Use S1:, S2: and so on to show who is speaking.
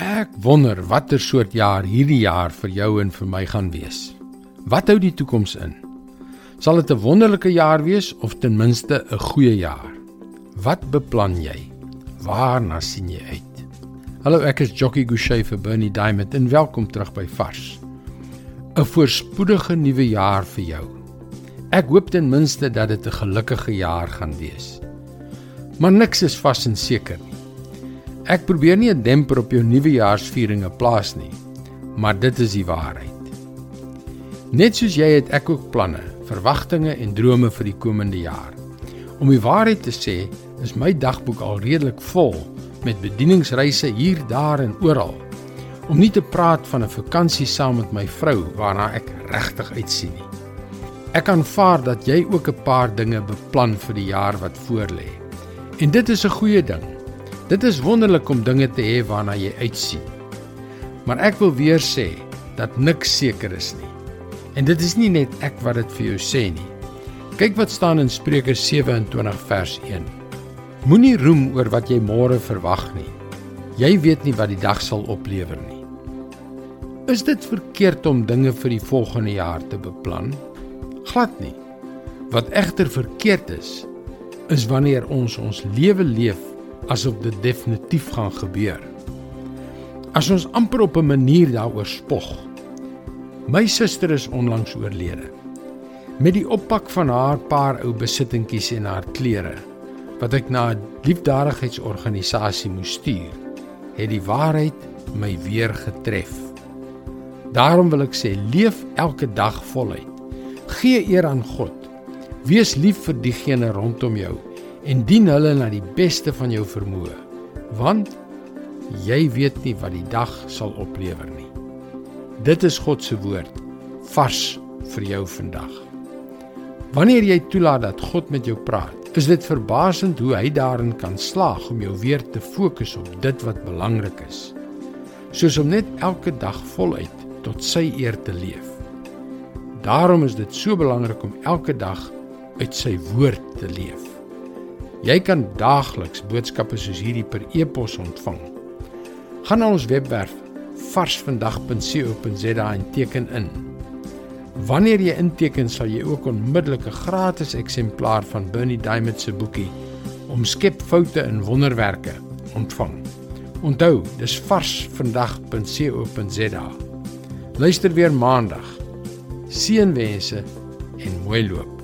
S1: Ek wonder watter soort jaar hierdie jaar vir jou en vir my gaan wees. Wat hou die toekoms in? Sal dit 'n wonderlike jaar wees of ten minste 'n goeie jaar? Wat beplan jy? Waarna sien jy uit? Hallo, ek is Jockey Gouchee vir Bernie Diamond en welkom terug by Vars. 'n Voorspoedige nuwe jaar vir jou. Ek hoop ten minste dat dit 'n gelukkige jaar gaan wees. Maar niks is vas en seker nie. Ek probeer nie 'n demper op jou nuwejaarsvieringe plaas nie, maar dit is die waarheid. Net soos jy het ek ook planne, verwagtinge en drome vir die komende jaar. Om die waarheid te sê, is my dagboek al redelik vol met bedieningsreise hier, daar en oral. Om nie te praat van 'n vakansie saam met my vrou waarna ek regtig uitsien nie. Ek aanvaar dat jy ook 'n paar dinge beplan vir die jaar wat voorlê. En dit is 'n goeie ding. Dit is wonderlik om dinge te hê waarna jy uitsien. Maar ek wil weer sê dat niks seker is nie. En dit is nie net ek wat dit vir jou sê nie. Kyk wat staan in Spreuke 27 vers 1. Moenie roem oor wat jy môre verwag nie. Jy weet nie wat die dag sal oplewer nie. Is dit verkeerd om dinge vir die volgende jaar te beplan? Glad nie. Wat egter verkeerd is, is wanneer ons ons lewe leef asof dit definitief gaan gebeur. As ons amper op 'n manier daaroor spog. My suster is onlangs oorlede. Met die oppak van haar paar ou besittingkies en haar klere wat ek na 'n liefdadigheidsorganisasie moes stuur, het die waarheid my weer getref. Daarom wil ek sê, leef elke dag voluit. Gee eer aan God. Wees lief vir diegene rondom jou en dien hulle na die beste van jou vermoë want jy weet nie wat die dag sal oplewer nie. Dit is God se woord vars vir jou vandag. Wanneer jy toelaat dat God met jou praat is dit verbasend hoe hy daarin kan slaag om jou weer te fokus op dit wat belangrik is. Soos om net elke dag voluit tot sy eer te leef. Daarom is dit so belangrik om elke dag uit sy woord te leef Jy kan daagliks boodskappe soos hierdie per e-pos ontvang. Gaan na ons webwerf varsvandag.co.za en teken in. Wanneer jy inteken, sal jy ook onmiddellik 'n gratis eksemplaar van Bernie Diamond se boekie Omskep foute in wonderwerke ontvang. Onthou, dis varsvandag.co.za. Luister weer maandag. Seënwense en mooi loop.